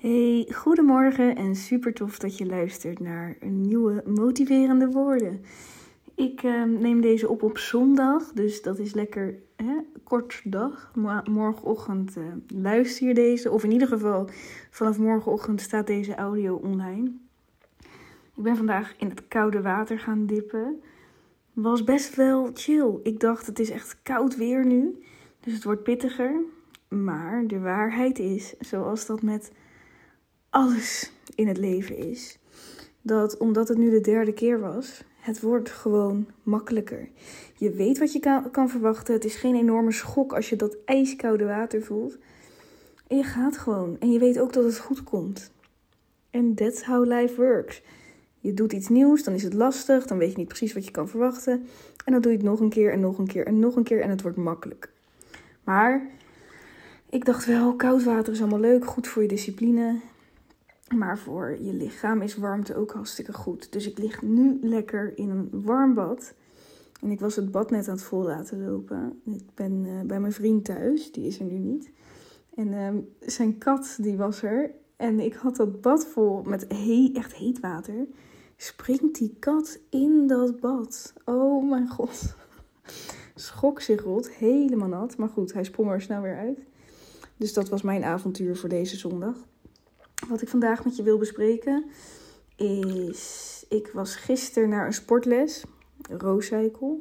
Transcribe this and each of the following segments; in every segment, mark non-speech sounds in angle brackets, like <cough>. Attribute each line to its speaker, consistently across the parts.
Speaker 1: Hey, goedemorgen en super tof dat je luistert naar een nieuwe motiverende woorden. Ik uh, neem deze op op zondag, dus dat is lekker hè, kort dag. Morgenochtend uh, luister je deze, of in ieder geval vanaf morgenochtend staat deze audio online. Ik ben vandaag in het koude water gaan dippen. Was best wel chill. Ik dacht, het is echt koud weer nu, dus het wordt pittiger. Maar de waarheid is, zoals dat met alles in het leven is, dat omdat het nu de derde keer was, het wordt gewoon makkelijker. Je weet wat je kan, kan verwachten. Het is geen enorme schok als je dat ijskoude water voelt. En je gaat gewoon. En je weet ook dat het goed komt. En that's how life works. Je doet iets nieuws, dan is het lastig, dan weet je niet precies wat je kan verwachten. En dan doe je het nog een keer en nog een keer en nog een keer en het wordt makkelijk. Maar ik dacht wel, koud water is allemaal leuk, goed voor je discipline. Maar voor je lichaam is warmte ook hartstikke goed. Dus ik lig nu lekker in een warm bad. En ik was het bad net aan het vol laten lopen. Ik ben uh, bij mijn vriend thuis, die is er nu niet. En uh, zijn kat, die was er. En ik had dat bad vol met he echt heet water. Springt die kat in dat bad. Oh mijn god. <laughs> Schok zich rot, helemaal nat. Maar goed, hij sprong er snel weer uit. Dus dat was mijn avontuur voor deze zondag. Wat ik vandaag met je wil bespreken is, ik was gisteren naar een sportles, Rooscycle.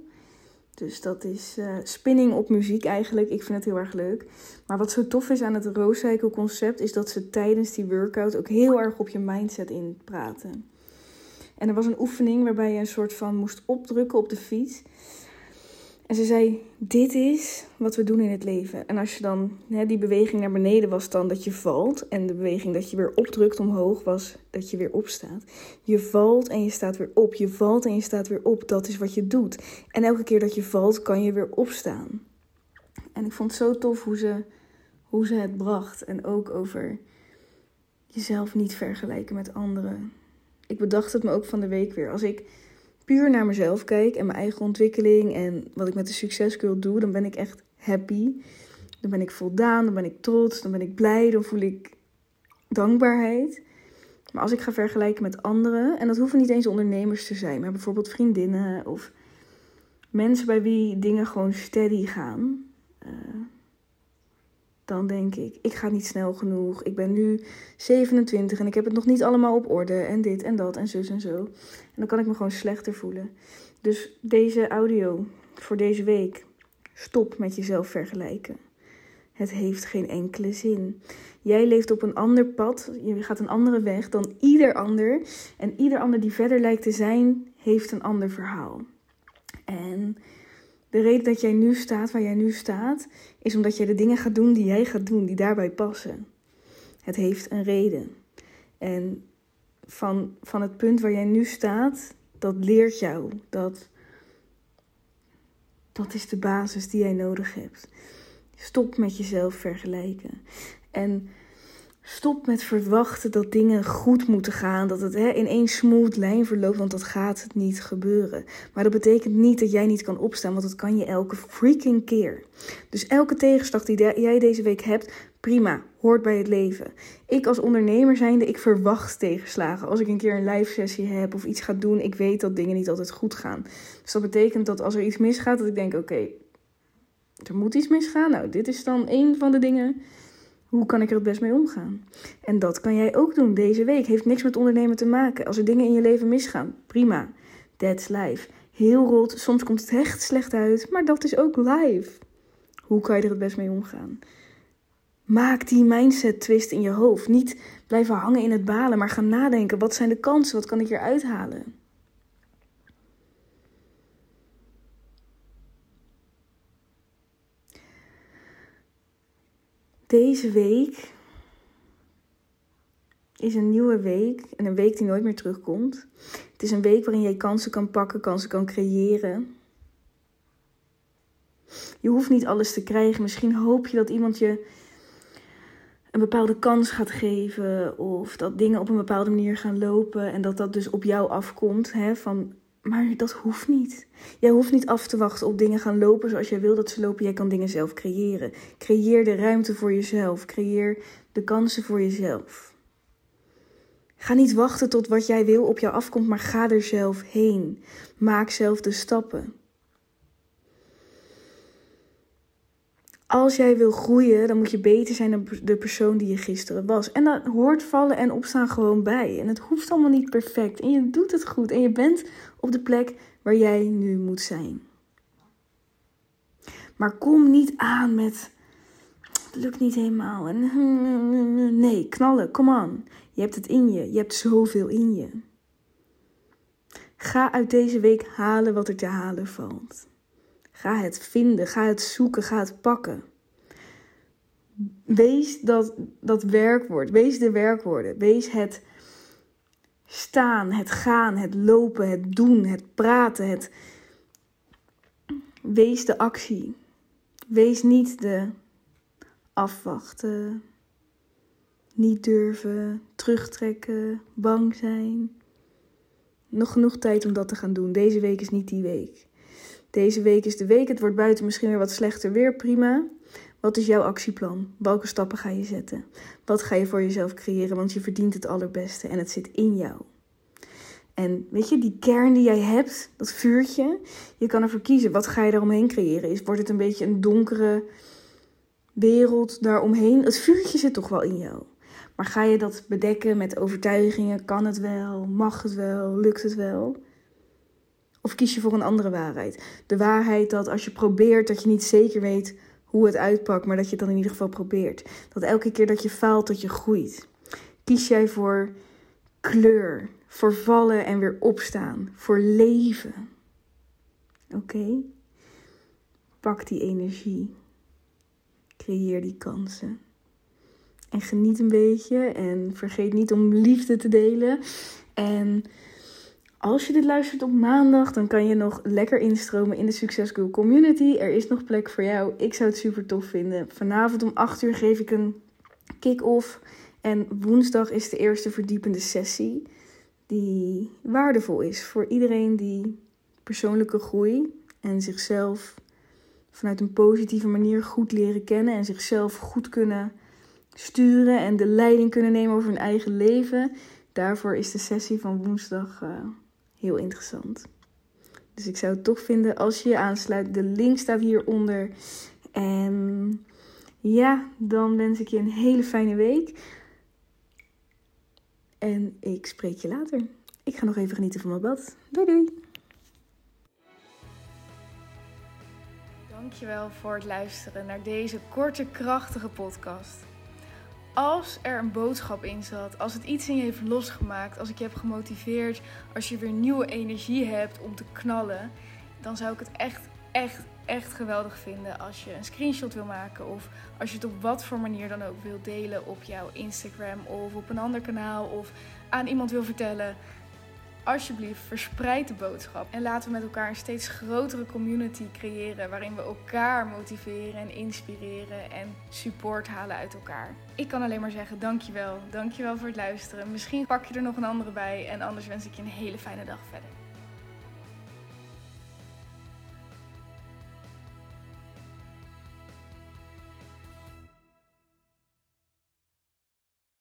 Speaker 1: Dus dat is uh, spinning op muziek eigenlijk. Ik vind het heel erg leuk. Maar wat zo tof is aan het Rooscycle concept is dat ze tijdens die workout ook heel erg op je mindset in praten. En er was een oefening waarbij je een soort van moest opdrukken op de fiets. En ze zei: Dit is wat we doen in het leven. En als je dan, hè, die beweging naar beneden was dan dat je valt. En de beweging dat je weer opdrukt omhoog was dat je weer opstaat. Je valt en je staat weer op. Je valt en je staat weer op. Dat is wat je doet. En elke keer dat je valt, kan je weer opstaan. En ik vond het zo tof hoe ze, hoe ze het bracht. En ook over jezelf niet vergelijken met anderen. Ik bedacht het me ook van de week weer. Als ik puur naar mezelf kijk en mijn eigen ontwikkeling en wat ik met de succescurl doe, dan ben ik echt happy. Dan ben ik voldaan, dan ben ik trots, dan ben ik blij, dan voel ik dankbaarheid. Maar als ik ga vergelijken met anderen, en dat hoeven niet eens ondernemers te zijn, maar bijvoorbeeld vriendinnen of mensen bij wie dingen gewoon steady gaan, uh, dan denk ik, ik ga niet snel genoeg. Ik ben nu 27 en ik heb het nog niet allemaal op orde. En dit en dat en zus en zo. En dan kan ik me gewoon slechter voelen. Dus deze audio voor deze week. Stop met jezelf vergelijken. Het heeft geen enkele zin. Jij leeft op een ander pad, je gaat een andere weg dan ieder ander. En ieder ander die verder lijkt te zijn, heeft een ander verhaal. En de reden dat jij nu staat waar jij nu staat, is omdat jij de dingen gaat doen die jij gaat doen, die daarbij passen. Het heeft een reden. En van, van het punt waar jij nu staat, dat leert jou. Dat, dat is de basis die jij nodig hebt. Stop met jezelf vergelijken. En Stop met verwachten dat dingen goed moeten gaan, dat het hè, in één smooth lijn verloopt, want dat gaat niet gebeuren. Maar dat betekent niet dat jij niet kan opstaan, want dat kan je elke freaking keer. Dus elke tegenslag die jij deze week hebt, prima, hoort bij het leven. Ik als ondernemer zijnde, ik verwacht tegenslagen. Als ik een keer een live sessie heb of iets ga doen, ik weet dat dingen niet altijd goed gaan. Dus dat betekent dat als er iets misgaat, dat ik denk, oké, er moet iets misgaan. Nou, dit is dan een van de dingen hoe kan ik er het best mee omgaan? En dat kan jij ook doen deze week. Heeft niks met ondernemen te maken. Als er dingen in je leven misgaan, prima. That's life. Heel rot, soms komt het echt slecht uit, maar dat is ook life. Hoe kan je er het best mee omgaan? Maak die mindset twist in je hoofd. Niet blijven hangen in het balen, maar gaan nadenken. Wat zijn de kansen? Wat kan ik hier uithalen? Deze week is een nieuwe week en een week die nooit meer terugkomt. Het is een week waarin je kansen kan pakken, kansen kan creëren. Je hoeft niet alles te krijgen. Misschien hoop je dat iemand je een bepaalde kans gaat geven. Of dat dingen op een bepaalde manier gaan lopen. En dat dat dus op jou afkomt. Hè, van, maar dat hoeft niet. Jij hoeft niet af te wachten op dingen gaan lopen zoals jij wil dat ze lopen. Jij kan dingen zelf creëren. Creëer de ruimte voor jezelf. Creëer de kansen voor jezelf. Ga niet wachten tot wat jij wil op jou afkomt, maar ga er zelf heen. Maak zelf de stappen. Als jij wil groeien, dan moet je beter zijn dan de persoon die je gisteren was. En dat hoort vallen en opstaan gewoon bij. En het hoeft allemaal niet perfect. En je doet het goed. En je bent op de plek waar jij nu moet zijn. Maar kom niet aan met. Het lukt niet helemaal. En <laughs> nee, knallen, kom aan. Je hebt het in je. Je hebt zoveel in je. Ga uit deze week halen wat er te halen valt. Ga het vinden, ga het zoeken, ga het pakken. Wees dat, dat werkwoord, wees de werkwoorden, wees het staan, het gaan, het lopen, het doen, het praten, het... Wees de actie. Wees niet de afwachten, niet durven, terugtrekken, bang zijn. Nog genoeg tijd om dat te gaan doen. Deze week is niet die week. Deze week is de week. Het wordt buiten misschien weer wat slechter weer. Prima. Wat is jouw actieplan? Welke stappen ga je zetten? Wat ga je voor jezelf creëren? Want je verdient het allerbeste en het zit in jou. En weet je, die kern die jij hebt, dat vuurtje, je kan ervoor kiezen. Wat ga je daaromheen creëren? Is, wordt het een beetje een donkere wereld daaromheen? Het vuurtje zit toch wel in jou. Maar ga je dat bedekken met overtuigingen? Kan het wel? Mag het wel? Lukt het wel? Of kies je voor een andere waarheid? De waarheid dat als je probeert, dat je niet zeker weet hoe het uitpakt, maar dat je het dan in ieder geval probeert. Dat elke keer dat je faalt, dat je groeit. Kies jij voor kleur, voor vallen en weer opstaan, voor leven. Oké? Pak die energie. Creëer die kansen. En geniet een beetje en vergeet niet om liefde te delen. En als je dit luistert op maandag, dan kan je nog lekker instromen in de Success community. Er is nog plek voor jou. Ik zou het super tof vinden. Vanavond om 8 uur geef ik een kick-off. En woensdag is de eerste verdiepende sessie. Die waardevol is voor iedereen die persoonlijke groei en zichzelf vanuit een positieve manier goed leren kennen. En zichzelf goed kunnen sturen en de leiding kunnen nemen over hun eigen leven. Daarvoor is de sessie van woensdag. Uh, heel interessant. Dus ik zou het toch vinden als je je aansluit. De link staat hieronder. En ja, dan wens ik je een hele fijne week. En ik spreek je later. Ik ga nog even genieten van mijn bad. Doei doei.
Speaker 2: Dankjewel voor het luisteren naar deze korte, krachtige podcast als er een boodschap in zat, als het iets in je heeft losgemaakt, als ik je heb gemotiveerd, als je weer nieuwe energie hebt om te knallen, dan zou ik het echt, echt, echt geweldig vinden als je een screenshot wil maken of als je het op wat voor manier dan ook wil delen op jouw Instagram of op een ander kanaal of aan iemand wil vertellen alsjeblieft, verspreid de boodschap. En laten we met elkaar een steeds grotere community creëren. Waarin we elkaar motiveren en inspireren en support halen uit elkaar. Ik kan alleen maar zeggen: dankjewel. Dankjewel voor het luisteren. Misschien pak je er nog een andere bij. En anders wens ik je een hele fijne dag verder.